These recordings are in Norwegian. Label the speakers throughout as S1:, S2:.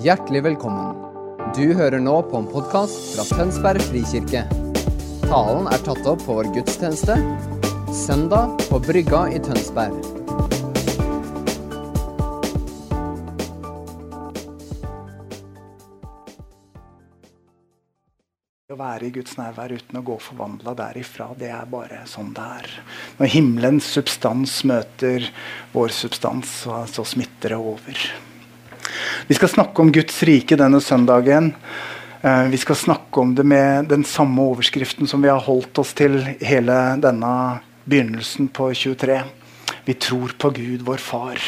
S1: Hjertelig velkommen. Du hører nå på en podkast fra Tønsberg frikirke. Talen er tatt opp på vår gudstjeneste søndag på Brygga i Tønsberg.
S2: Å være i Guds nærvær uten å gå forvandla derifra, det er bare sånn det er. Når himmelens substans møter vår substans, så, smitter det over. Vi skal snakke om Guds rike denne søndagen. Eh, vi skal snakke om det med den samme overskriften som vi har holdt oss til hele denne begynnelsen på 23. Vi tror på Gud, vår Far,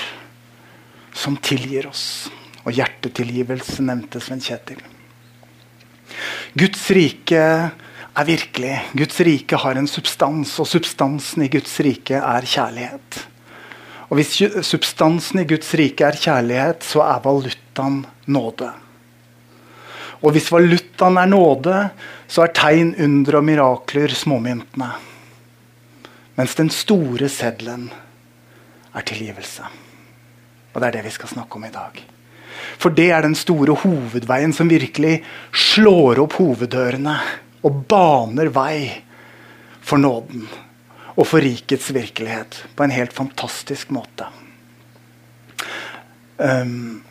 S2: som tilgir oss. Og hjertetilgivelse nevnte Sven Kjetil. Guds rike er virkelig. Guds rike har en substans, og substansen i Guds rike er kjærlighet. Og Hvis substansen i Guds rike er kjærlighet, så er valutaen nåde. Og hvis valutaen er nåde, så er tegn, under og mirakler småmyntene. Mens den store seddelen er tilgivelse. Og det er det vi skal snakke om i dag. For det er den store hovedveien som virkelig slår opp hoveddørene og baner vei for nåden og for rikets virkelighet på en helt fantastisk måte. Um,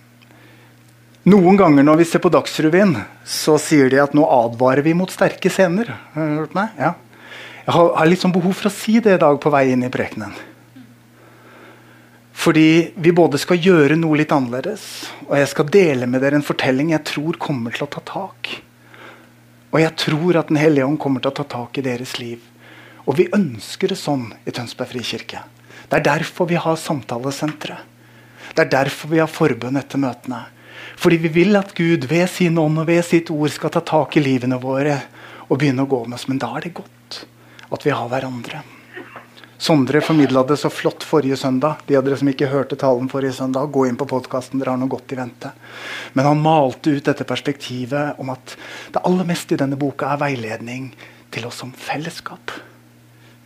S2: noen ganger når vi ser på Dagsrevyen, så sier de at nå advarer vi mot sterke scener. Har du hørt meg? Ja. Jeg har, har litt sånn behov for å si det i dag på vei inn i prekenen. Fordi vi både skal gjøre noe litt annerledes, og jeg skal dele med dere en fortelling jeg tror kommer til å ta tak. Og jeg tror at Den hellige ånd kommer til å ta tak i deres liv. Og vi ønsker det sånn i Tønsberg frikirke. Det er derfor vi har samtalesentre. Det er derfor vi har forbund etter møtene. Fordi vi vil at Gud ved sin ånd og ved sitt ord skal ta tak i livene våre og begynne å gå med oss. Men da er det godt at vi har hverandre. Sondre formidla det så flott forrige søndag. De av dere som ikke hørte talen forrige søndag, gå inn på podkasten. Dere har noe godt i vente. Men han malte ut dette perspektivet om at det aller meste i denne boka er veiledning til oss som fellesskap.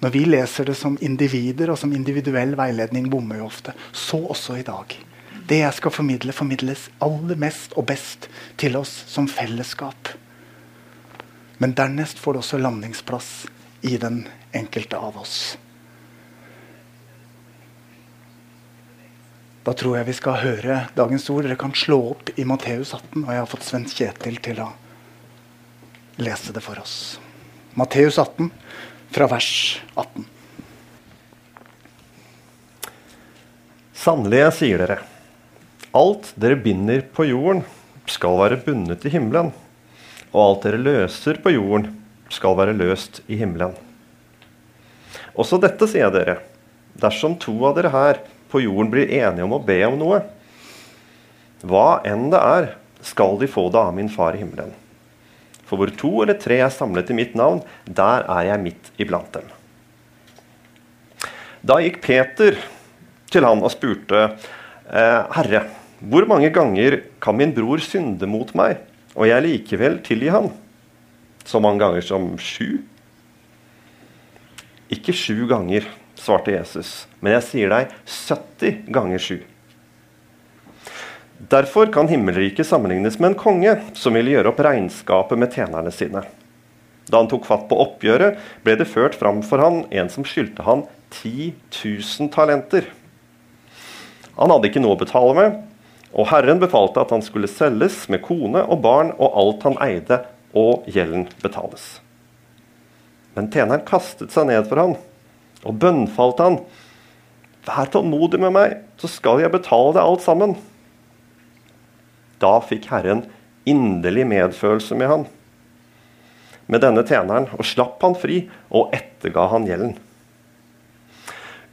S2: Når vi leser det som individer og som individuell veiledning, bommer vi ofte. Så også i dag. Det jeg skal formidle, formidles aller mest og best til oss som fellesskap. Men dernest får det også landingsplass i den enkelte av oss. Da tror jeg vi skal høre dagens ord. Dere kan slå opp i Matteus 18, og jeg har fått Sven Kjetil til å lese det for oss. Matteus 18, fra vers 18.
S3: Sannelig, jeg sier dere, alt dere binder på jorden, skal være bundet i himmelen. Og alt dere løser på jorden, skal være løst i himmelen. Også dette sier jeg dere. Dersom to av dere her på jorden blir enige om å be om noe, hva enn det er, skal de få det av min far i himmelen. For hvor to eller tre er samlet i mitt navn, der er jeg midt iblant dem. Da gikk Peter til han og spurte, «Eh, Herre, hvor mange ganger kan min bror synde mot meg, og jeg likevel tilgi han? Så mange ganger som sju? Ikke sju ganger, svarte Jesus. Men jeg sier deg 70 ganger sju. Derfor kan himmelriket sammenlignes med en konge som ville gjøre opp regnskapet med tjenerne sine. Da han tok fatt på oppgjøret, ble det ført fram for han en som skyldte han 10 000 talenter. Han hadde ikke noe å betale med, og Herren befalte at han skulle selges med kone og barn og alt han eide, og gjelden betales. Men tjeneren kastet seg ned for han og bønnfalt han. Vær tålmodig med meg, så skal jeg betale deg alt sammen. Da fikk Herren inderlig medfølelse med han, med denne tjeneren, og slapp han fri og etterga han gjelden.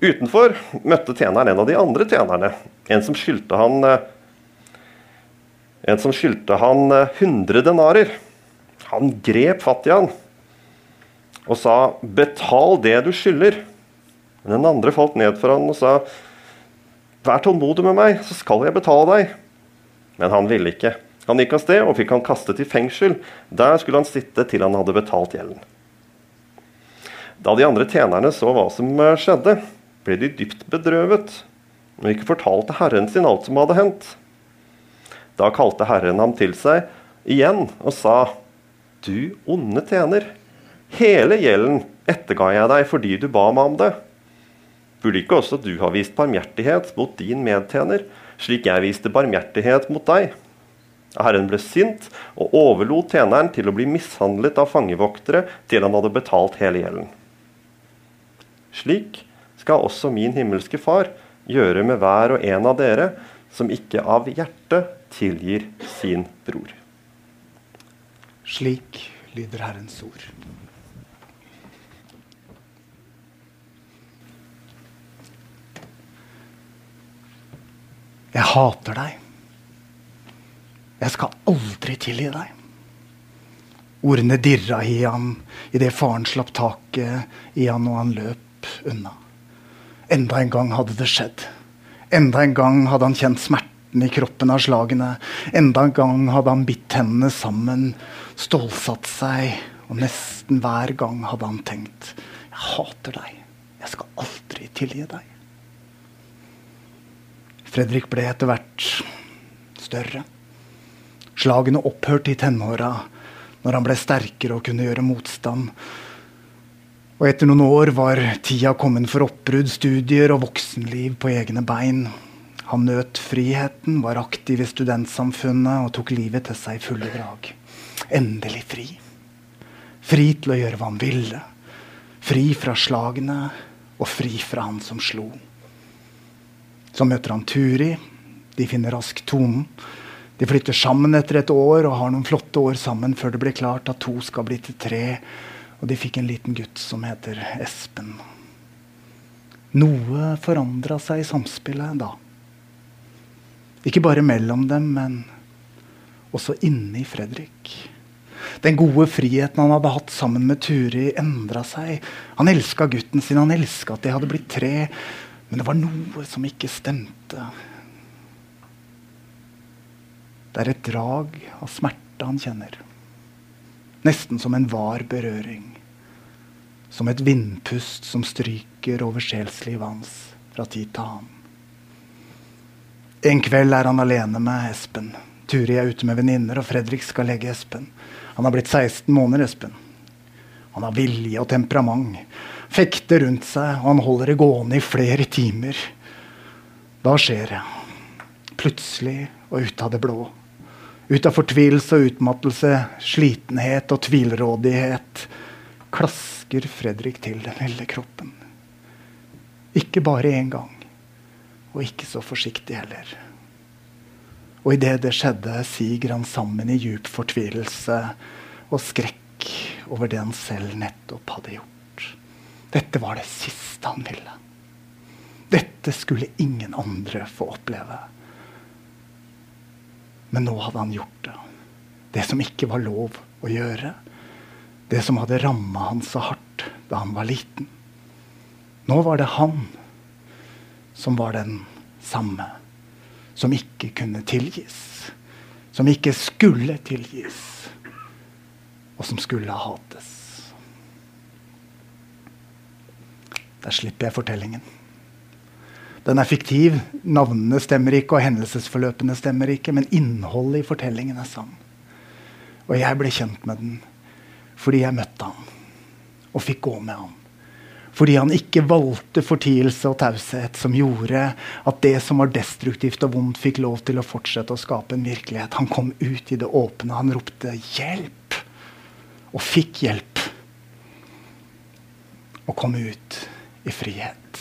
S3: Utenfor møtte tjeneren en av de andre tjenerne, en som skyldte han eh, en som skyldte han 100 eh, denarer. Han grep fatt i han og sa 'betal det du skylder'. Men den andre falt ned for han og sa, 'Vær tålmodig med meg, så skal jeg betale deg.' Men han ville ikke. Han gikk av sted og fikk han kastet i fengsel. Der skulle han sitte til han hadde betalt gjelden. Da de andre tjenerne så hva som eh, skjedde, ble de dypt bedrøvet og ikke fortalte herren sin alt som hadde hendt. Da kalte Herren ham til seg igjen og sa, Du onde tjener, hele gjelden etterga jeg deg fordi du ba meg om det. Burde ikke også du ha vist barmhjertighet mot din medtjener, slik jeg viste barmhjertighet mot deg? Herren ble sint og overlot tjeneren til å bli mishandlet av fangevoktere til han hadde betalt hele gjelden. Slik skal også min himmelske Far gjøre med hver og en av dere som ikke av hjertet tilgir sin bror.
S2: Slik lyder Herrens ord. Jeg hater deg. Jeg skal aldri tilgi deg. Ordene dirra i han idet faren slapp taket i han og han løp unna. Enda en gang hadde det skjedd. Enda en gang hadde han kjent smerten i kroppen av slagene. Enda en gang hadde han bitt hendene sammen, stålsatt seg, og nesten hver gang hadde han tenkt Jeg hater deg. Jeg skal aldri tilgi deg. Fredrik ble etter hvert større. Slagene opphørte i tenåra når han ble sterkere og kunne gjøre motstand. Og etter noen år var tida kommet for oppbrudd, studier og voksenliv på egne bein. Han nøt friheten, var aktiv i studentsamfunnet og tok livet til seg i fulle drag. Endelig fri. Fri til å gjøre hva han ville. Fri fra slagene og fri fra han som slo. Så møter han Turi. De finner raskt tonen. De flytter sammen etter et år og har noen flotte år sammen før det blir klart at to skal bli til tre. Og de fikk en liten gutt som heter Espen. Noe forandra seg i samspillet da. Ikke bare mellom dem, men også inni Fredrik. Den gode friheten han hadde hatt sammen med Turi, endra seg. Han elska gutten sin, han elska at de hadde blitt tre. Men det var noe som ikke stemte. Det er et drag av smerte han kjenner. Nesten som en var berøring. Som et vindpust som stryker over sjelslivet hans fra tid til annen. En kveld er han alene med Espen. Turi er ute med venninner, og Fredrik skal legge Espen. Han har blitt 16 måneder, Espen. Han har vilje og temperament. Fekter rundt seg, og han holder det gående i flere timer. Da skjer det. Plutselig og ut av det blå. Ut av fortvilelse og utmattelse, slitenhet og tvilrådighet klasker Fredrik til den lille kroppen. Ikke bare én gang, og ikke så forsiktig heller. Og idet det skjedde, siger han sammen i djup fortvilelse og skrekk over det han selv nettopp hadde gjort. Dette var det siste han ville. Dette skulle ingen andre få oppleve. Men nå hadde han gjort det. Det som ikke var lov å gjøre. Det som hadde ramma han så hardt da han var liten. Nå var det han som var den samme. Som ikke kunne tilgis. Som ikke skulle tilgis. Og som skulle hates. Der slipper jeg fortellingen. Den er fiktiv. Navnene stemmer ikke, og hendelsesforløpene stemmer ikke. Men innholdet i fortellingen er sann. Og jeg ble kjent med den fordi jeg møtte han og fikk gå med han. Fordi han ikke valgte fortielse og taushet som gjorde at det som var destruktivt og vondt, fikk lov til å fortsette å skape en virkelighet. Han kom ut i det åpne. Han ropte 'hjelp!' og fikk hjelp. Og kom ut i frihet.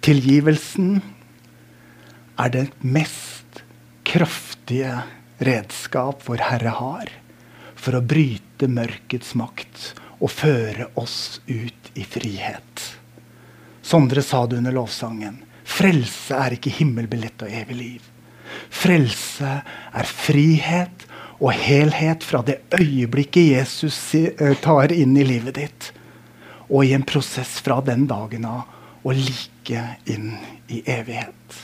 S2: Tilgivelsen er det mest kraftige redskap vår Herre har for å bryte mørkets makt og føre oss ut i frihet. Sondre sa det under lovsangen. Frelse er ikke himmelbillett og evig liv. Frelse er frihet og helhet fra det øyeblikket Jesus tar inn i livet ditt, og i en prosess fra den dagen av og like inn i evighet.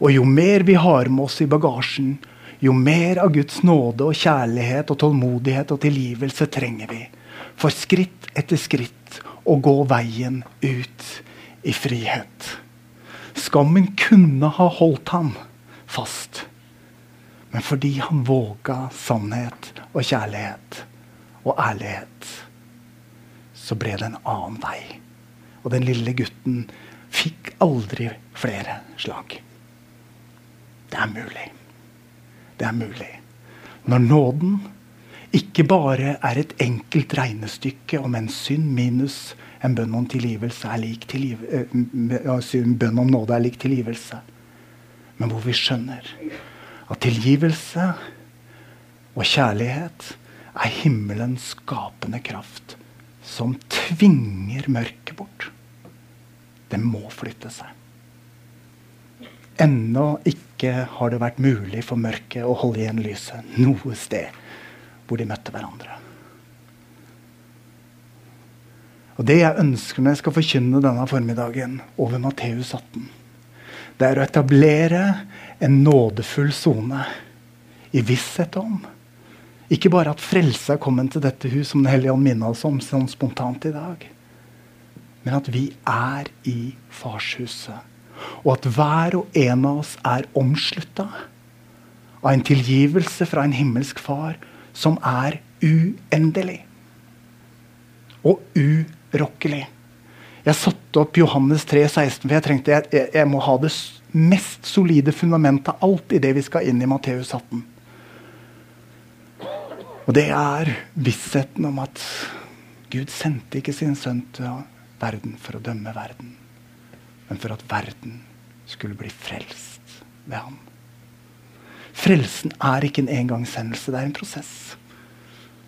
S2: Og jo mer vi har med oss i bagasjen, jo mer av Guds nåde og kjærlighet og tålmodighet og tilgivelse trenger vi for skritt etter skritt å gå veien ut i frihet. Skammen kunne ha holdt ham fast. Men fordi han våga sannhet og kjærlighet og ærlighet, så ble det en annen vei. Og den lille gutten fikk aldri flere slag. Det er mulig. Det er mulig. Når nåden ikke bare er et enkelt regnestykke om en synd minus en bønn om tilgivelse er lik tilgivelse, en bønn om nåde er lik tilgivelse. Men hvor vi skjønner at tilgivelse og kjærlighet er himmelens skapende kraft som tvinger mørket bort. Det må flytte seg. Ennå ikke har det vært mulig for mørket å holde igjen lyset noe sted hvor de møtte hverandre. Og Det jeg ønsker når jeg skal forkynne denne formiddagen over Matteus 18, det er å etablere en nådefull sone i visshet om ikke bare at frelse er kommet til dette hus, som Den hellige ånd minner oss om sånn spontant i dag, men at vi er i farshuset. Og at hver og en av oss er omslutta av en tilgivelse fra en himmelsk far som er uendelig og urokkelig. Jeg satte opp Johannes 3, 16, for jeg trengte jeg, jeg, må ha det mest solide fundamentet av alt i det vi skal inn i Matteus 18. Og det er vissheten om at Gud sendte ikke sin sønn til verden for å dømme verden, men for at verden skulle bli frelst ved ham. Frelsen er ikke en engangshendelse, det er en prosess.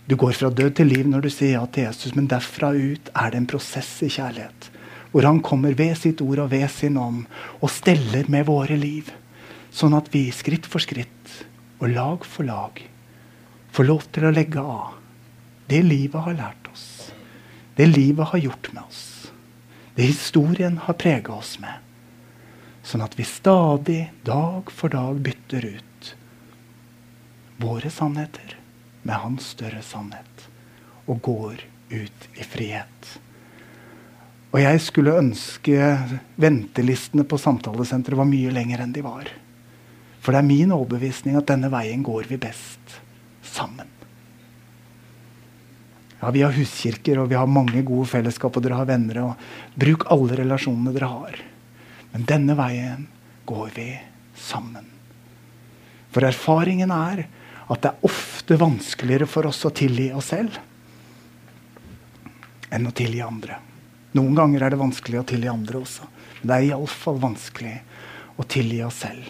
S2: Du går fra død til liv når du sier ja til Jesus, men derfra ut er det en prosess i kjærlighet. Hvor han kommer ved sitt ord og ved sin ånd og steller med våre liv. Sånn at vi skritt for skritt og lag for lag får lov til å legge av det livet har lært oss. Det livet har gjort med oss. Det historien har prega oss med. Sånn at vi stadig, dag for dag, bytter ut våre sannheter med hans større sannhet. Og går ut i frihet. Og jeg skulle ønske ventelistene på samtalesenteret var mye lenger enn de var. For det er min overbevisning at denne veien går vi best sammen. Ja, Vi har huskirker og vi har mange gode fellesskap, og dere har venner. og Bruk alle relasjonene dere har. Men denne veien går vi sammen. For erfaringen er at det er ofte vanskeligere for oss å tilgi oss selv enn å tilgi andre. Noen ganger er det vanskelig å tilgi andre også. Men det er iallfall vanskelig å tilgi oss selv.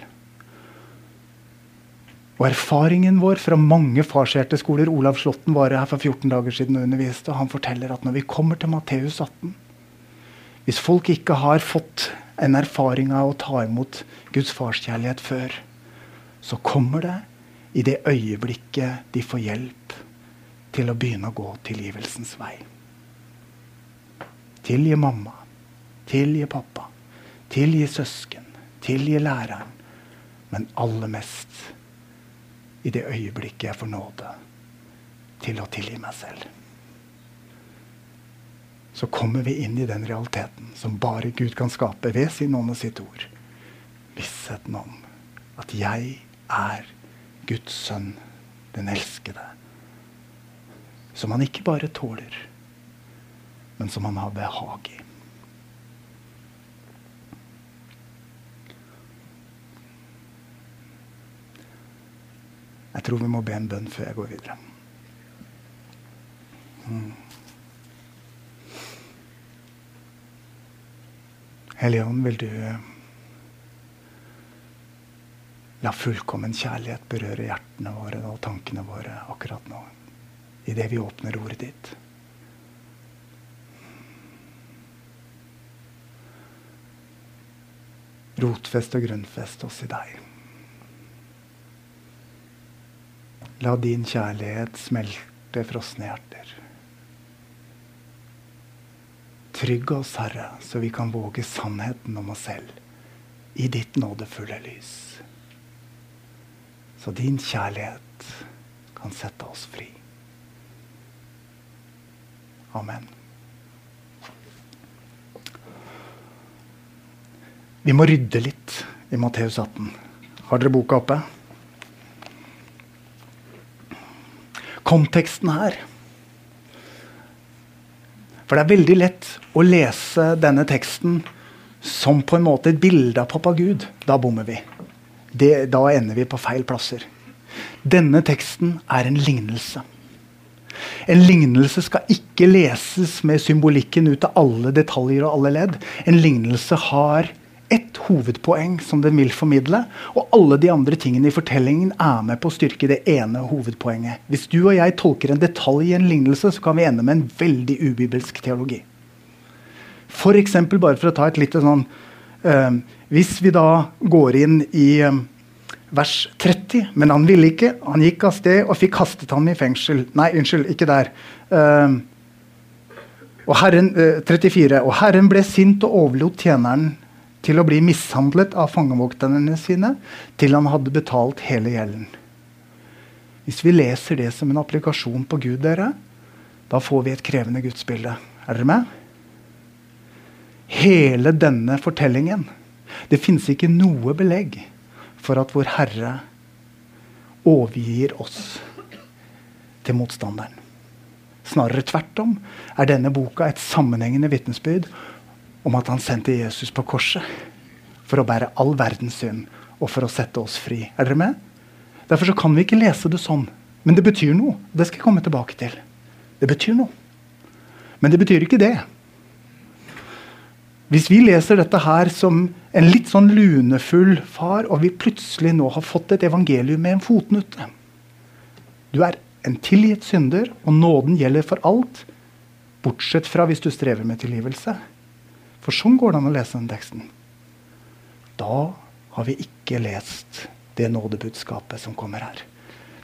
S2: Og erfaringen vår fra mange farshjerteskoler Olav Slåtten var her for 14 dager siden og underviste. Han forteller at når vi kommer til Matteus 18 Hvis folk ikke har fått en erfaring av å ta imot Guds farskjærlighet før, så kommer det i det øyeblikket de får hjelp til å begynne å gå tilgivelsens vei. Tilgi mamma, tilgi pappa, tilgi søsken, tilgi læreren. Men aller mest i det øyeblikket jeg får nåde til å tilgi meg selv. Så kommer vi inn i den realiteten som bare Gud kan skape ved sin ånd og sitt ord. Vissheten om at jeg er Guds sønn, den elskede. Som han ikke bare tåler, men som han har behag i. Jeg tror vi må be en bønn før jeg går videre. Mm. Hellige Ånd, vil du La fullkommen kjærlighet berøre hjertene våre og tankene våre akkurat nå. Idet vi åpner ordet ditt. Rotfest og grunnfest oss i deg. La din kjærlighet smelte frosne hjerter. Trygg oss, Herre, så vi kan våge sannheten om oss selv i ditt nådefulle lys så din kjærlighet kan sette oss fri. Amen. Vi må rydde litt i Matteus 18. Har dere boka oppe? Konteksten her For det er veldig lett å lese denne teksten som på en måte et bilde av pappa Gud. Da bommer vi. Det, da ender vi på feil plasser. Denne teksten er en lignelse. En lignelse skal ikke leses med symbolikken ut av alle detaljer og alle ledd. En lignelse har ett hovedpoeng som den vil formidle, og alle de andre tingene i fortellingen er med på å styrke det ene hovedpoenget. Hvis du og jeg tolker en detalj i en lignelse, så kan vi ende med en veldig ubibelsk teologi. For eksempel, bare for å ta et lite sånn Hvis vi da går inn i um, vers 30. Men han ville ikke. Han gikk av sted og fikk kastet ham i fengsel. Nei, unnskyld, ikke der. Uh, og herren, uh, 34. Og Herren ble sint og overlot tjeneren til å bli mishandlet av fangevokterne sine til han hadde betalt hele gjelden. Hvis vi leser det som en applikasjon på Gud, dere, da får vi et krevende gudsbilde. Er dere med? Hele denne fortellingen Det fins ikke noe belegg for at vår Herre overgir oss til motstanderen. Snarere tvert om er denne boka et sammenhengende vitnesbyrd om at han sendte Jesus på korset for å bære all verdens synd og for å sette oss fri. Er dere med? Derfor kan vi ikke lese det sånn. Men det betyr noe. Det skal jeg komme tilbake til. Det betyr noe. Men det betyr ikke det. Hvis vi leser dette her som en litt sånn lunefull far, og vi plutselig nå har fått et evangelium med en fotnute Du er en tilgitt synder, og nåden gjelder for alt, bortsett fra hvis du strever med tilgivelse. For sånn går det an å lese den teksten. Da har vi ikke lest det nådebudskapet som kommer her.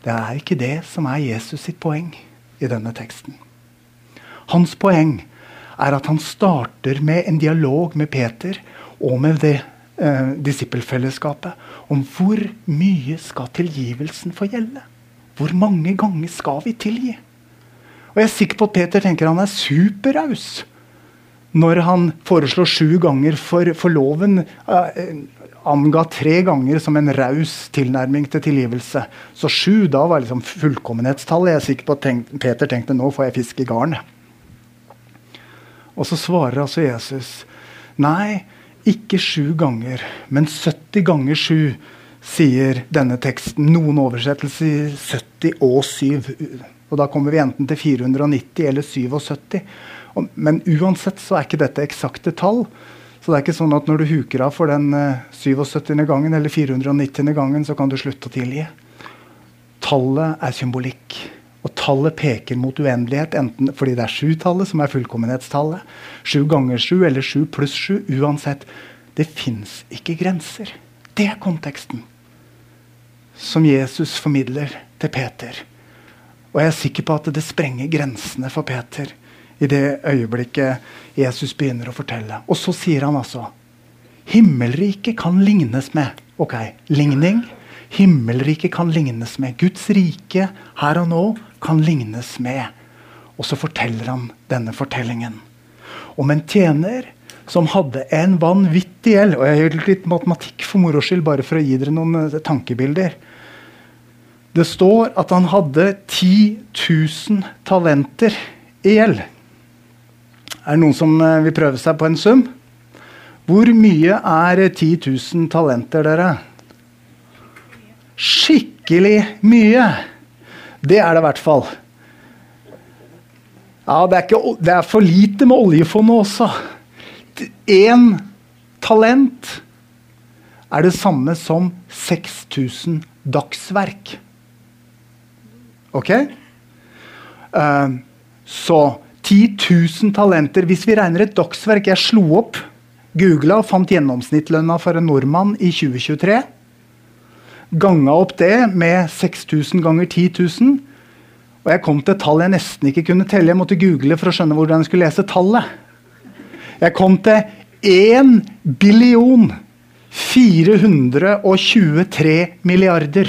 S2: Det er ikke det som er Jesus sitt poeng i denne teksten. Hans poeng er at han starter med en dialog med Peter og med det eh, disippelfellesskapet om hvor mye skal tilgivelsen få gjelde. Hvor mange ganger skal vi tilgi? Og Jeg er sikker på at Peter tenker han er superraus når han foreslår sju ganger, for, for loven eh, anga tre ganger som en raus tilnærming til tilgivelse. Så sju da var liksom fullkommenhetstallet. Jeg er sikker på at tenk, Peter tenkte nå får jeg fisk i garn. Og så svarer altså Jesus nei, ikke sju ganger, men 70 ganger sju, sier denne teksten. Noen oversettelser 70 og 7. Og da kommer vi enten til 490 eller 77. Men uansett så er ikke dette eksakte tall. Så det er ikke sånn at når du huker av for den 77. Eh, gangen eller 490. gangen, så kan du slutte å tilgi. Tallet er symbolikk. Og tallet peker mot uendelighet, enten fordi det er sju-tallet som er fullkommenhetstallet, sju ganger sju eller sju pluss sju. Uansett. Det fins ikke grenser. Det er konteksten som Jesus formidler til Peter. Og jeg er sikker på at det sprenger grensene for Peter i det øyeblikket Jesus begynner å fortelle. Og så sier han altså Himmelriket kan lignes med Ok, ligning. Himmelriket kan lignes med. Guds rike her og nå kan lignes med. Og så forteller han denne fortellingen om en tjener som hadde en vanvittig gjeld. Og jeg gjør litt matematikk for moro skyld, bare for å gi dere noen eh, tankebilder. Det står at han hadde 10 000 talenter i gjeld. Er det noen som eh, vil prøve seg på en sum? Hvor mye er 10 000 talenter, dere? Skikkelig mye! Det er det i hvert fall. Ja, det er, ikke, det er for lite med oljefondet også. Én talent er det samme som 6000 dagsverk. OK? Uh, så 10 000 talenter. Hvis vi regner et dagsverk Jeg slo opp, googla og fant gjennomsnittslønna for en nordmann i 2023. Ganga opp det med 6000 ganger 10 000. Og jeg kom til et tall jeg nesten ikke kunne telle. Jeg måtte google for å skjønne hvordan jeg skulle lese tallet. Jeg kom til 1 billion 423 milliarder.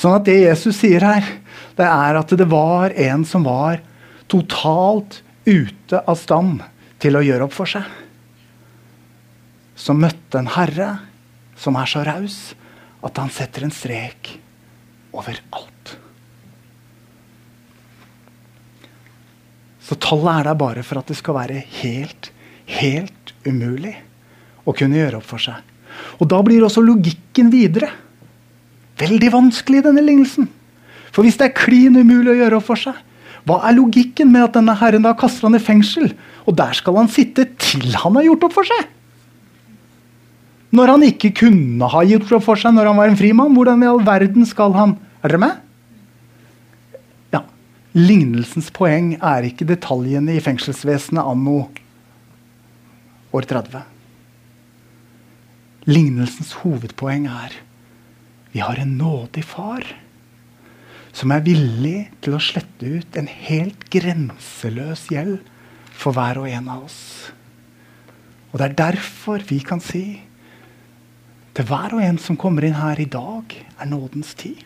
S2: Sånn at det Jesus sier her, det er at det var en som var totalt ute av stand til å gjøre opp for seg. som møtte en herre som er så raus at han setter en strek over alt. Så tallet er der bare for at det skal være helt, helt umulig å kunne gjøre opp for seg. Og da blir også logikken videre veldig vanskelig i denne lignelsen. For hvis det er klin umulig å gjøre opp for seg, hva er logikken med at denne herren da kaster han i fengsel? Og der skal han sitte til han har gjort opp for seg? Når han ikke kunne ha gitt opp for seg når han var en frimann, hvordan i all verden skal han Er dere med? Ja. Lignelsens poeng er ikke detaljene i fengselsvesenet anno år 30. Lignelsens hovedpoeng er vi har en nådig far som er villig til å slette ut en helt grenseløs gjeld for hver og en av oss. Og Det er derfor vi kan si til hver og en som kommer inn her i dag, er nådens tid.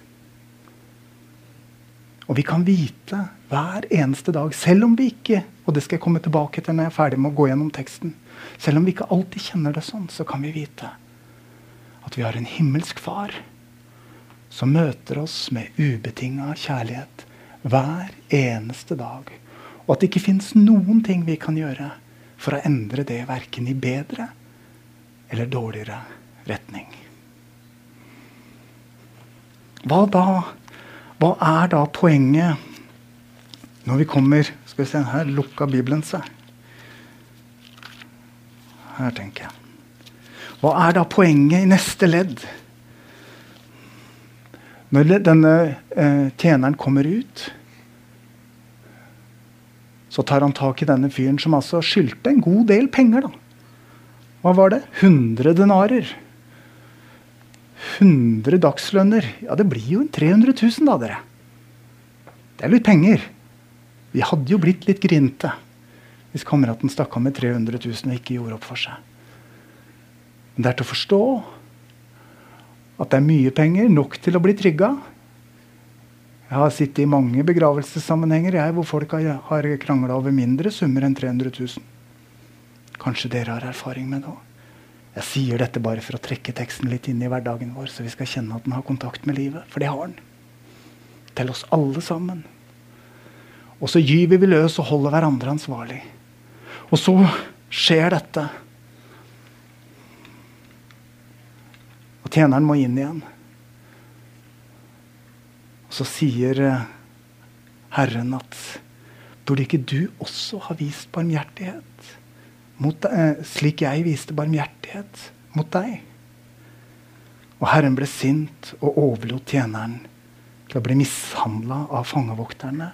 S2: Og vi kan vite hver eneste dag, selv om vi ikke og det skal jeg komme tilbake til når jeg er ferdig med å gå gjennom teksten, selv om vi ikke alltid kjenner det sånn, så kan vi vite at vi har en himmelsk far som møter oss med ubetinga kjærlighet hver eneste dag. Og at det ikke fins noen ting vi kan gjøre for å endre det verken i bedre eller dårligere retning. Hva da hva er da poenget når vi kommer Skal vi se, her lukka Bibelen seg. Her, tenker jeg. Hva er da poenget i neste ledd? Når denne eh, tjeneren kommer ut, så tar han tak i denne fyren som altså skyldte en god del penger. da. Hva var det? 100 denarer. 100 dagslønner. Ja, det blir jo en 300 000, da, dere. Det er litt penger. Vi hadde jo blitt litt grinte hvis kameraten stakk av med 300 000 og ikke gjorde opp for seg. Men det er til å forstå at det er mye penger, nok til å bli trygga. Jeg har sittet i mange begravelsessammenhenger jeg, hvor folk har krangla over mindre summer enn 300 000. Kanskje dere har erfaring med det òg. Jeg sier dette bare for å trekke teksten litt inn i hverdagen vår, så vi skal kjenne at den har kontakt med livet. For det har den. Til oss alle sammen. Og så gyver vi løs og holder hverandre ansvarlig. Og så skjer dette. Og tjeneren må inn igjen. Og så sier eh, Herren at burde ikke du også ha vist barmhjertighet? Mot, eh, slik jeg viste barmhjertighet mot deg. Og Herren ble sint og overlot tjeneren til å bli mishandla av fangevokterne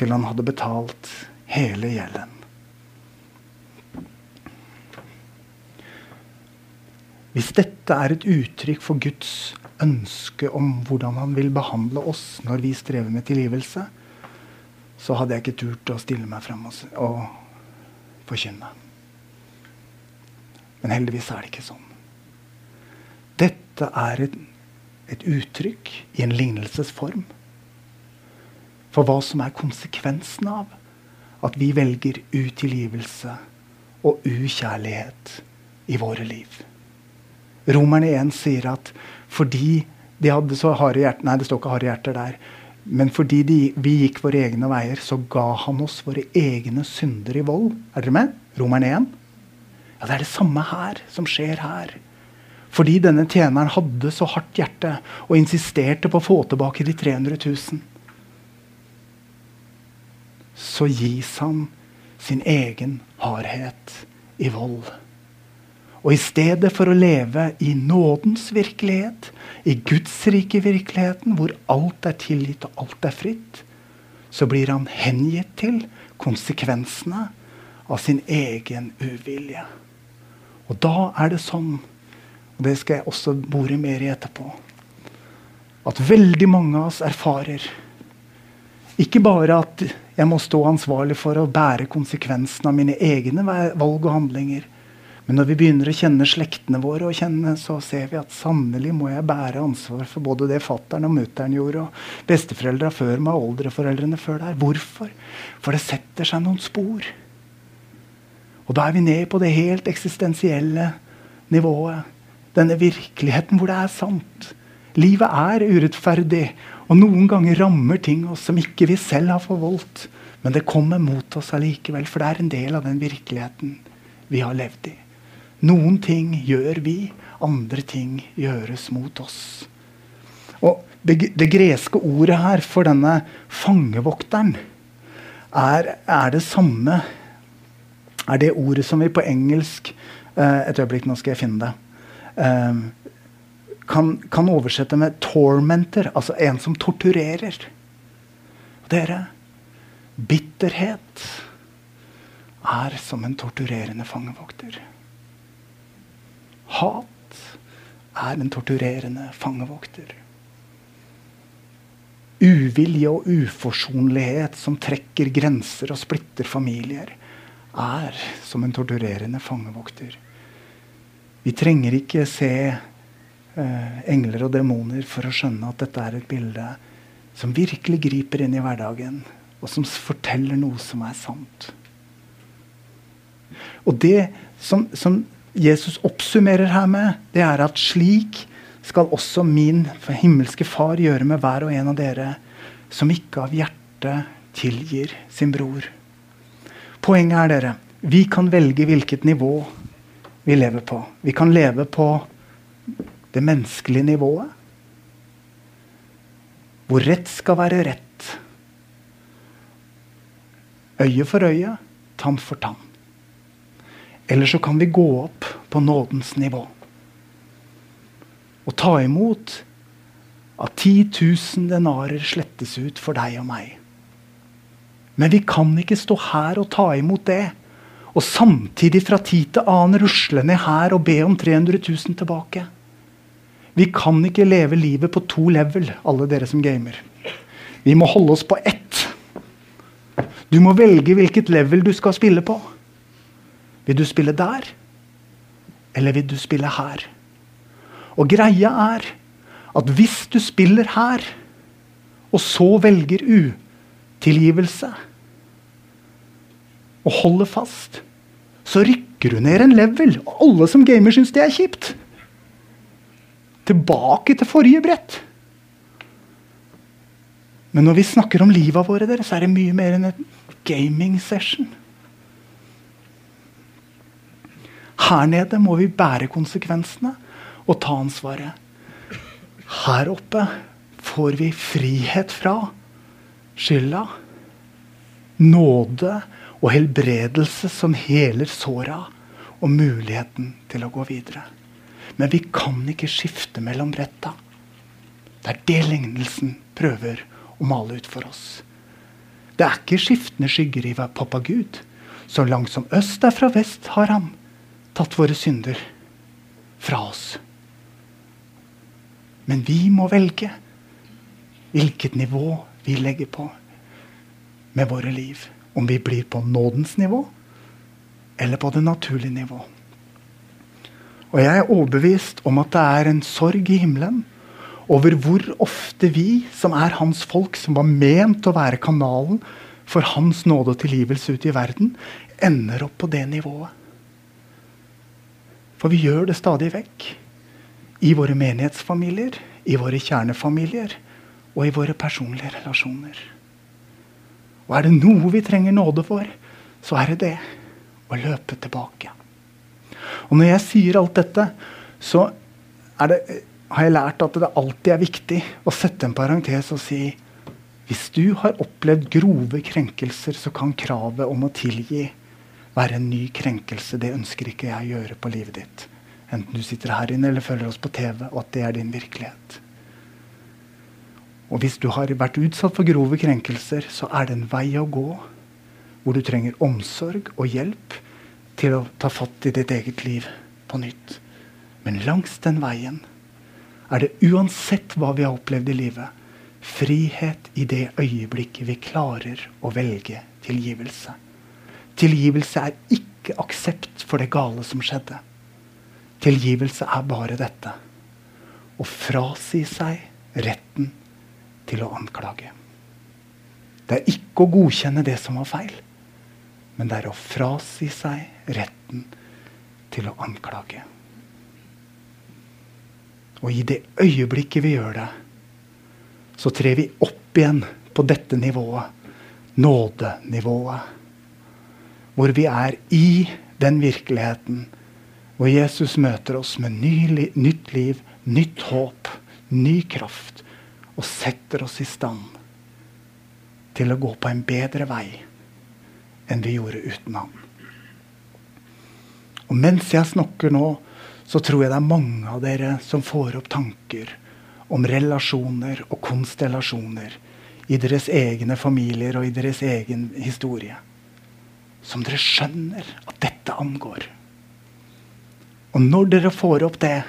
S2: til han hadde betalt hele gjelden. Hvis dette er et uttrykk for Guds ønske om hvordan han vil behandle oss når vi strever med tilgivelse, så hadde jeg ikke turt å stille meg frem og, forkynne. Men heldigvis er det ikke sånn. Dette er et, et uttrykk i en lignelsesform for hva som er konsekvensen av at vi velger utilgivelse og ukjærlighet i våre liv. Romerne 1 sier at fordi de hadde så harde hjerter Nei, det står ikke harde hjerter der. Men fordi de, vi gikk våre egne veier, så ga han oss våre egne synder i vold. Er dere med? Romeren 1. Ja, Det er det samme her som skjer her. Fordi denne tjeneren hadde så hardt hjerte og insisterte på å få tilbake de 300 000, så gis han sin egen hardhet i vold. Og i stedet for å leve i nådens virkelighet, i Guds rike virkeligheten, hvor alt er tilgitt og alt er fritt, så blir han hengitt til konsekvensene av sin egen uvilje. Og da er det sånn, og det skal jeg også bore mer i etterpå, at veldig mange av oss erfarer ikke bare at jeg må stå ansvarlig for å bære konsekvensen av mine egne valg og handlinger, men når vi begynner å kjenne slektene våre, og kjenne, så ser vi at sannelig må jeg bære ansvar for både det fattern og mutter'n gjorde, og besteforeldra før meg, og oldeforeldrene før der. Hvorfor? For det setter seg noen spor. Og da er vi ned på det helt eksistensielle nivået. Denne virkeligheten hvor det er sant. Livet er urettferdig, og noen ganger rammer ting oss som ikke vi selv har forvoldt. Men det kommer mot oss allikevel, for det er en del av den virkeligheten vi har levd i. Noen ting gjør vi, andre ting gjøres mot oss. Og det, greske ordet her for denne fangevokteren er, er, det samme Er det ordet som vi på engelsk eh, Et øyeblikk, nå skal jeg finne det. Eh, kan, kan, oversette med 'tormenter', altså en som torturerer. Dere, bitterhet er som en torturerende fangevokter. Hat er en torturerende fangevokter. Uvilje og uforsonlighet som trekker grenser og splitter familier, er som en torturerende fangevokter. Vi trenger ikke se eh, engler og demoner for å skjønne at dette er et bilde som virkelig griper inn i hverdagen, og som forteller noe som er sant. Og det som, som Jesus oppsummerer her med, det er at slik skal også min himmelske Far gjøre med hver og en av dere som ikke av hjertet tilgir sin bror. Poenget er dere, vi kan velge hvilket nivå vi lever på. Vi kan leve på det menneskelige nivået. Hvor rett skal være rett. Øye for øye, tann for tann. Eller så kan vi gå opp på nådens nivå og ta imot at 10 000 denarer slettes ut for deg og meg. Men vi kan ikke stå her og ta imot det, og samtidig fra tid til annen rusle ned her og be om 300 000 tilbake. Vi kan ikke leve livet på to level, alle dere som gamer. Vi må holde oss på ett. Du må velge hvilket level du skal spille på. Vil du spille der, eller vil du spille her? Og greia er at hvis du spiller her, og så velger utilgivelse og holder fast, så rykker du ned en level. Og alle som gamer, syns det er kjipt. Tilbake til forrige brett. Men når vi snakker om livet våre, så er det mye mer enn en gaming session. Her nede må vi bære konsekvensene og ta ansvaret. Her oppe får vi frihet fra skylda. Nåde og helbredelse som heler såra, og muligheten til å gå videre. Men vi kan ikke skifte mellom bretta. Det er det lignelsen prøver å male ut for oss. Det er ikke skiftende skygger i pappa Gud. Så langt som øst er fra vest, har han tatt våre synder fra oss. Men vi må velge hvilket nivå vi legger på med våre liv. Om vi blir på nådens nivå eller på det naturlige nivå. Og jeg er overbevist om at det er en sorg i himmelen over hvor ofte vi, som er hans folk, som var ment å være kanalen for hans nåde og tilgivelse ute i verden, ender opp på det nivået. For vi gjør det stadig vekk i våre menighetsfamilier, i våre kjernefamilier og i våre personlige relasjoner. Og er det noe vi trenger nåde for, så er det det å løpe tilbake. Og når jeg sier alt dette, så det, har jeg lært at det alltid er viktig å sette en parentes og si hvis du har opplevd grove krenkelser, så kan kravet om å tilgi være en ny krenkelse. Det ønsker ikke jeg å gjøre på livet ditt. Enten du sitter her inne eller følger oss på TV, og at det er din virkelighet. Og hvis du har vært utsatt for grove krenkelser, så er det en vei å gå hvor du trenger omsorg og hjelp til å ta fatt i ditt eget liv på nytt. Men langs den veien er det uansett hva vi har opplevd i livet, frihet i det øyeblikket vi klarer å velge tilgivelse. Tilgivelse er ikke aksept for det gale som skjedde. Tilgivelse er bare dette. Å frasi seg retten til å anklage. Det er ikke å godkjenne det som var feil, men det er å frasi seg retten til å anklage. Og i det øyeblikket vi gjør det, så trer vi opp igjen på dette nivået. Nådenivået. Hvor vi er i den virkeligheten hvor Jesus møter oss med ny, nytt liv, nytt håp, ny kraft. Og setter oss i stand til å gå på en bedre vei enn vi gjorde uten ham. Og mens jeg snakker nå, så tror jeg det er mange av dere som får opp tanker om relasjoner og konstellasjoner i deres egne familier og i deres egen historie. Som dere skjønner at dette angår. Og når dere får opp det,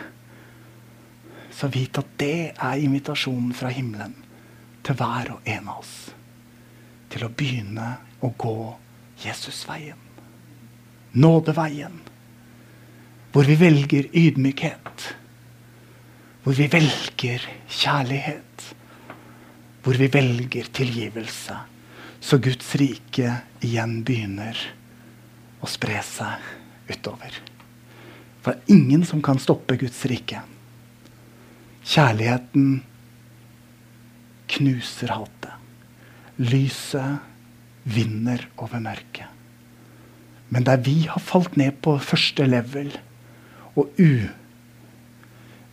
S2: så vit at det er invitasjonen fra himmelen til hver og en av oss. Til å begynne å gå Jesusveien. Nådeveien. Hvor vi velger ydmykhet. Hvor vi velger kjærlighet. Hvor vi velger tilgivelse. Så Guds rike igjen begynner å spre seg utover. For det er ingen som kan stoppe Guds rike. Kjærligheten knuser hatet. Lyset vinner over mørket. Men der vi har falt ned på første level, og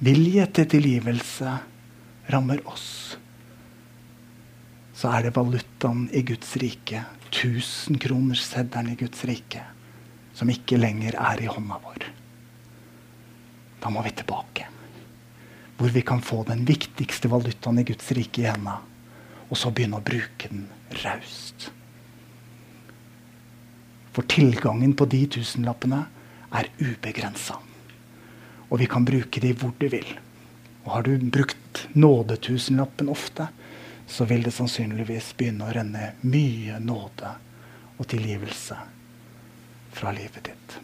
S2: uvilje til tilgivelse rammer oss, så er det valutaen i Guds rike, tusenkronersseddelen i Guds rike, som ikke lenger er i hånda vår. Da må vi tilbake. Hvor vi kan få den viktigste valutaen i Guds rike i henda, og så begynne å bruke den raust. For tilgangen på de tusenlappene er ubegrensa. Og vi kan bruke de hvor du vil. Og har du brukt nådetusenlappen ofte, så vil det sannsynligvis begynne å renne mye nåde og tilgivelse fra livet ditt.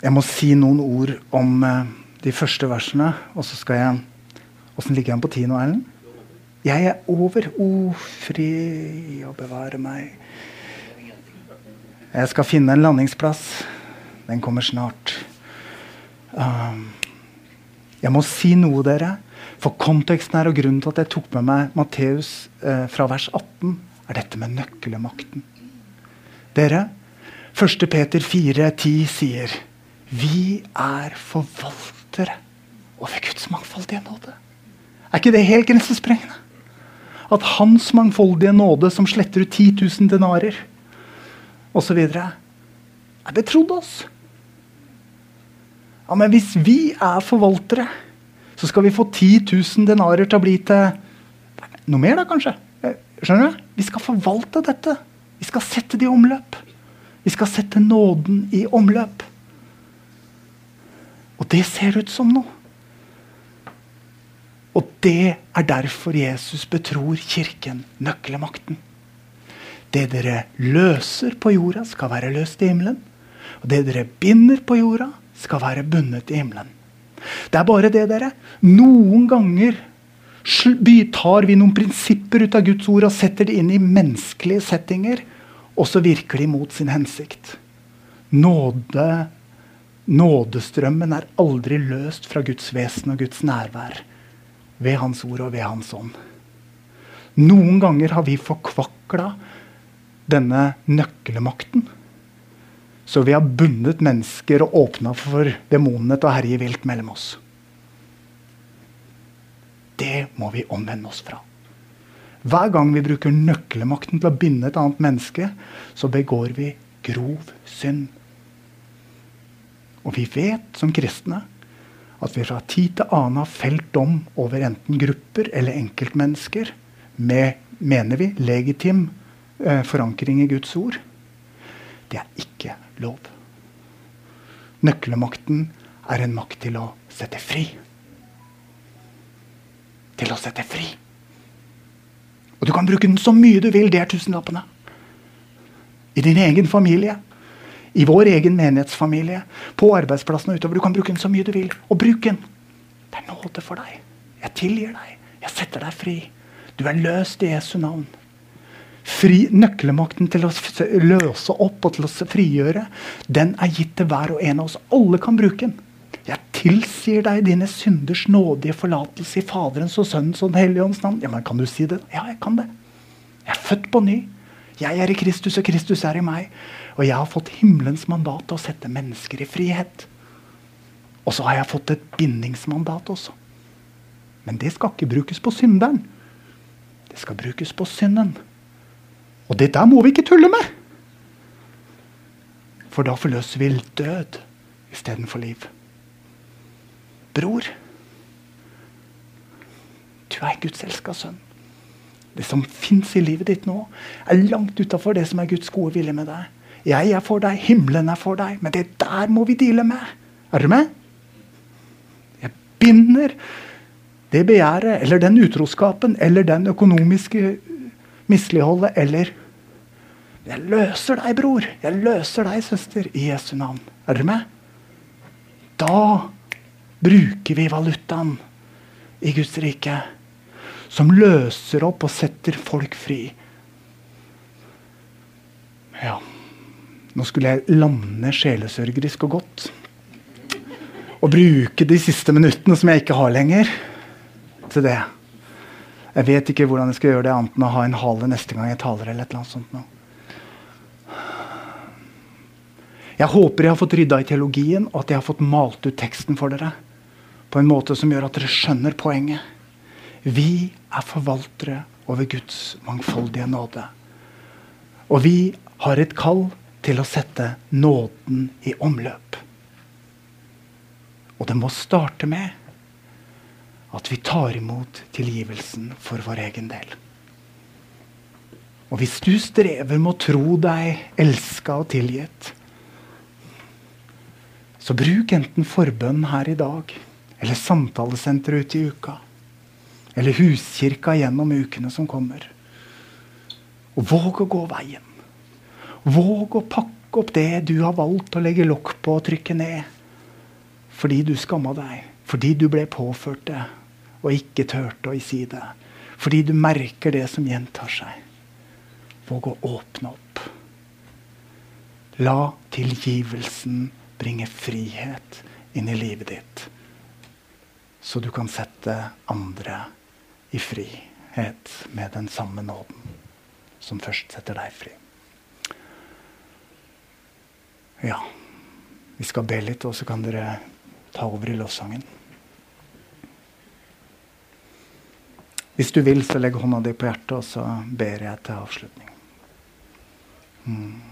S2: Jeg må si noen ord om eh, de første versene, og så skal jeg Åssen ligger han på tid nå, Erlend? Jeg er over. O, fri å bevare meg. Jeg skal finne en landingsplass. Den kommer snart. Um, jeg må si noe, dere. For konteksten her og grunnen til at jeg tok med meg Matteus eh, fra vers 18, er dette med nøkkelmakten. Dere, 1. Peter 4,10 sier vi er forvaltere over Guds mangfoldige nåde. Er ikke det helt grensesprengende? At hans mangfoldige nåde, som sletter ut 10 000 denarer osv., er betrodd oss. Ja, Men hvis vi er forvaltere, så skal vi få 10 000 denarer til å bli til noe mer, da kanskje. Eh, skjønner du? Vi skal forvalte dette. Vi skal sette det i omløp. Vi skal sette nåden i omløp. Og det ser ut som noe. Og det er derfor Jesus betror Kirken nøkkelmakten. Det dere løser på jorda, skal være løst i himmelen. Og det dere binder på jorda, skal være bundet i himmelen. Det er bare det, dere. Noen ganger tar vi noen prinsipper ut av Guds ord og setter det inn i menneskelige settinger, og så virker de mot sin hensikt. Nåde, nådestrømmen er aldri løst fra Guds vesen og Guds nærvær ved Hans ord og ved Hans ånd. Noen ganger har vi forkvakla denne nøkkelmakten. Så vi har bundet mennesker og åpna for demonene til å herje vilt mellom oss. Det må vi omvende oss fra. Hver gang vi bruker nøkkelmakten til å binde et annet menneske, så begår vi grov synd. Og vi vet som kristne at vi fra tid til annen har felt dom over enten grupper eller enkeltmennesker med, mener vi, legitim eh, forankring i Guds ord. Det er ikke lov. Nøkkelmakten er en makt til å sette fri. Til å sette fri. Og du kan bruke den så mye du vil. Det er tusenlappene. I din egen familie i vår egen menighetsfamilie, på arbeidsplassen og utover. Du kan bruke den så mye du vil. Og bruk den. Det er nåde for deg. Jeg tilgir deg. Jeg setter deg fri. Du er løst i Jesu navn. Fri, nøkkelmakten til å løse opp og til å frigjøre, den er gitt til hver og en av oss. Alle kan bruke den. Jeg tilsier deg dine synders nådige forlatelse i Faderens og Sønnens og Den hellige ånds navn. Ja, men Kan du si det? Ja, jeg kan det. Jeg er født på ny. Jeg er i Kristus, og Kristus er i meg. Og jeg har fått himmelens mandat til å sette mennesker i frihet. Og så har jeg fått et bindingsmandat også. Men det skal ikke brukes på synderen. Det skal brukes på synden. Og det der må vi ikke tulle med! For da forløser vi død istedenfor liv. Bror, du er Guds elska sønn. Det som fins i livet ditt nå, er langt utafor det som er Guds gode vilje med deg. Jeg er for deg, himmelen er for deg, men det der må vi deale med. Er du med? Jeg binder det begjæret eller den utroskapen eller den økonomiske misligholdet eller Jeg løser deg, bror. Jeg løser deg, søster, i Jesu navn. Er dere med? Da bruker vi valutaen i Guds rike som løser opp og setter folk fri. Ja Nå skulle jeg lande sjelesørgerisk og godt. Og bruke de siste minuttene som jeg ikke har lenger, til det. Jeg vet ikke hvordan jeg skal gjøre det annet enn å ha en hale neste gang jeg taler. eller et eller annet sånt nå. Jeg håper jeg har fått rydda i teologien, og at jeg har fått malt ut teksten for dere. På en måte som gjør at dere skjønner poenget. Vi er forvaltere over Guds mangfoldige nåde. Og vi har et kall til å sette nåden i omløp. Og det må starte med at vi tar imot tilgivelsen for vår egen del. Og hvis du strever med å tro deg elska og tilgitt, så bruk enten forbønn her i dag, eller samtalesenteret ute i uka. Eller huskirka gjennom ukene som kommer. Og våg å gå veien. Våg å pakke opp det du har valgt å legge lokk på og trykke ned. Fordi du skamma deg. Fordi du ble påført det og ikke turte å si det. Fordi du merker det som gjentar seg. Våg å åpne opp. La tilgivelsen bringe frihet inn i livet ditt. Så du kan sette andre i frihet med den samme nåden som først setter deg fri. Ja, vi skal be litt, og så kan dere ta over i lovsangen. Hvis du vil, så legg hånda di på hjertet, og så ber jeg til avslutning. Mm.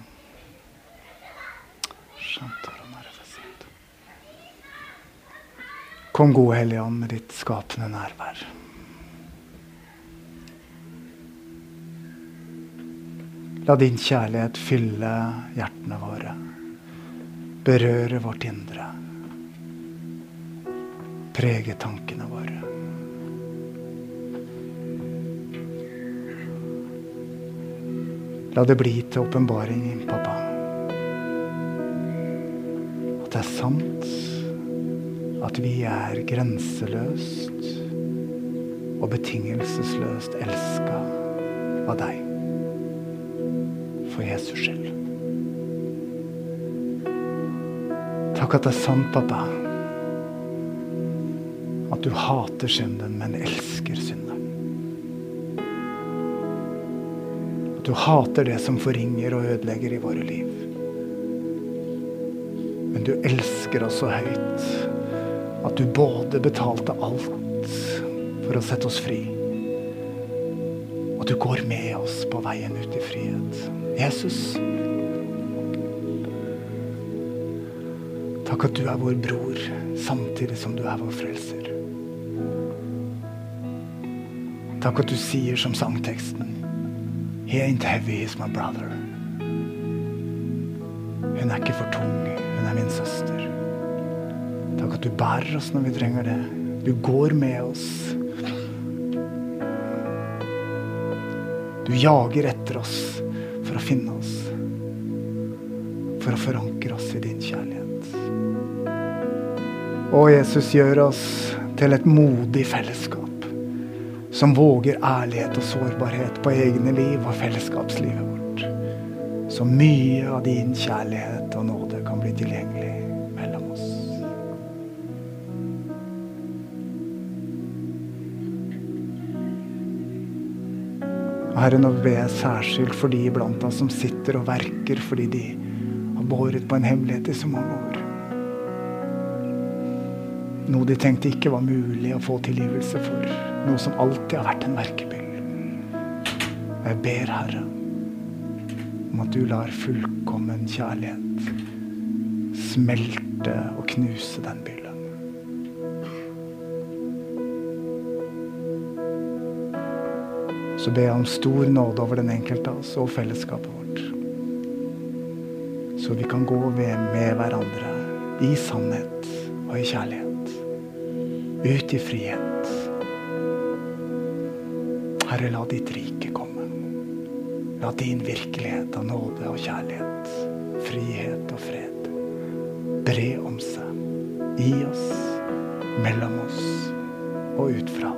S2: Kom, gode Hellige Ånd, med ditt skapende nærvær. La din kjærlighet fylle hjertene våre, berøre vårt indre, prege tankene våre. La det bli til åpenbaring, pappa, at det er sant at vi er grenseløst og betingelsesløst elska av deg. For Jesus skyld. Takk at det er sant, pappa, at du hater synden, men elsker synden. At du hater det som forringer og ødelegger i våre liv. Men du elsker oss så høyt at du både betalte alt for å sette oss fri, og du går med oss på veien ut i frihet. Jesus, takk at du er vår bror samtidig som du er vår frelser. Takk at du sier som sangteksten He ain't heavy, he's my brother. Hun er ikke for tung, hun er min søster. At du bærer oss når vi trenger det. Du går med oss. Du jager etter oss for å finne oss. For å forankre oss i din kjærlighet. Å, Jesus, gjør oss til et modig fellesskap Som våger ærlighet og sårbarhet på egne liv og fellesskapslivet vårt. Så mye av din kjærlighet og nåde kan bli tilgjengelig Herre, nå ber jeg særskilt for de iblant oss som sitter og verker fordi de har båret på en hemmelighet i så mange år. Noe de tenkte ikke var mulig å få tilgivelse for. Noe som alltid har vært en verkebyll. Jeg ber, Herre, om at du lar fullkommen kjærlighet smelte og knuse den byllen. Så ber om stor nåde over den enkelte av oss og fellesskapet vårt. Så vi kan gå med, med hverandre i sannhet og i kjærlighet. Ut i frihet. Herre, la ditt rike komme. La din virkelighet av nåde og kjærlighet, frihet og fred bre om seg i oss, mellom oss og ut fra oss.